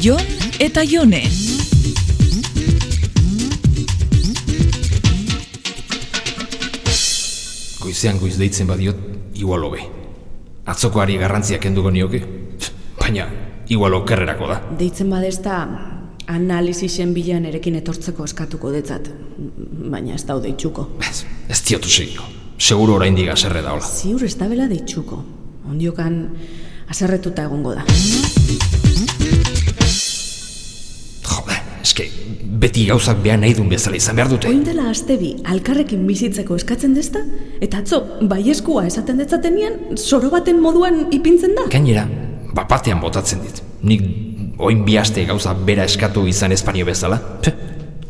Jon eta Jone. Goizean goiz deitzen badiot, igual hobe. Atzokoari garrantzia kenduko nioke, baina igual okerrerako da. Deitzen badezta analizisen bilan erekin etortzeko eskatuko detzat, baina ez daude itxuko. Ez, ez diotu segiko. Seguro oraindik aserre da hola. Ziur ez da bela deitxuko. Ondiokan aserretuta egongo da. Eske, beti gauzak behar nahi duen bezala izan behar dute. Oin dela aste bi, alkarrekin bizitzeko eskatzen dezta, eta atzo, baieskua esaten detzatenean, soro baten moduan ipintzen da. Gainera, bapatean botatzen dit. Nik oin bi aste gauza bera eskatu izan espanio bezala. Pe,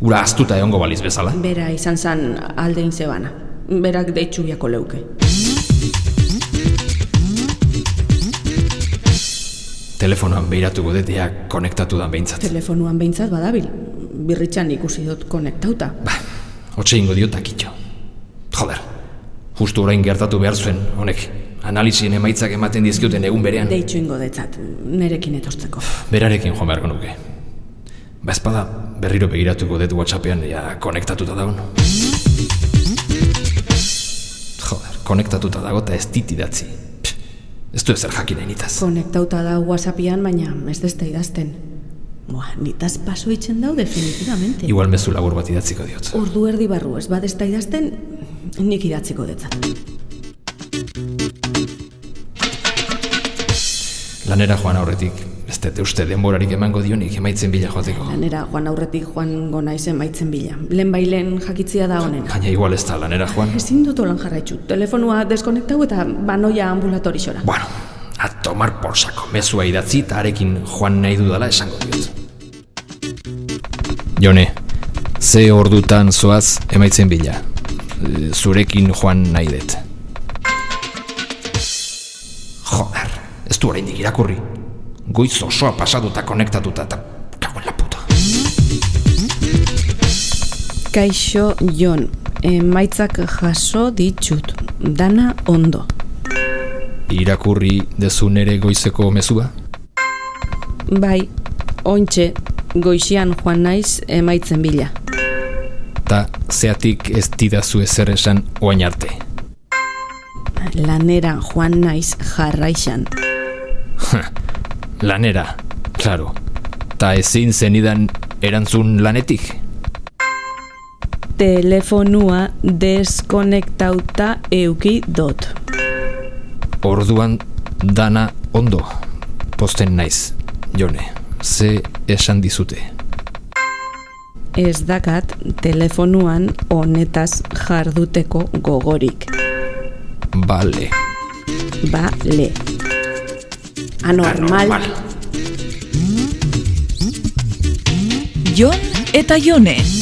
ura astuta egongo baliz bezala. Bera izan zan aldein zebana. Berak deitxubiako leuke. Telefonoan behiratuko dut ea konektatu da behintzat. Telefonuan behintzat badabil. Birritxan ikusi dut konektauta. Ba, hotxe ingo diot akitxo. Joder, justu orain gertatu behar zuen, honek, analizien emaitzak ematen dizkioten egun berean. Deitxu ingo detzat, nerekin etortzeko. Berarekin joan beharko nuke. Ba espada, berriro begiratuko dut whatsappean, ja, konektatuta dago. Joder, konektatuta dago eta ez dit idatzi. Pff, Ez du ezer jakin nitaz. Konektauta da whatsappian, baina ez dezta idazten. Boa, nitaz paso itzen dau definitivamente. Igual mezu labur bat idatziko diot. Ordu erdi barru ez badezta idazten, nik idatziko detzat. Lanera joan aurretik, ez dut uste denborarik emango dionik emaitzen bila joateko. Lanera joan aurretik joan gona izen maitzen bila. Lehen bailen jakitzia da honen. Baina igual ez da lanera joan. Ezin dut olan jarraitzu. Telefonua deskonektau eta banoia ambulatorixora. Bueno, a tomar por saco. Mezua idatzi eta arekin joan nahi dudala esango diot. Jone, ze ordutan zoaz emaitzen bila. E, Zurekin joan nahi dut. Joder, ez du oraindik irakurri. Goiz osoa pasatuta konektatuta eta kagoen la puta. Kaixo Jon, emaitzak jaso ditut. Dana ondo. Irakurri dezu nere goizeko mezua? Bai, ointxe, goixian joan naiz emaitzen bila. Ta zeatik ez didazu ezer esan oain arte. Lanera joan naiz jarraixan. Lanera, claro. Ta ezin zenidan erantzun lanetik? Telefonua deskonektauta euki dot. Orduan dana ondo. Posten naiz, jone. Ze esan dizute. Ez dakat telefonuan honetaz jarduteko gogorik. Bale. Bale. Anormal. Jon eta Jone.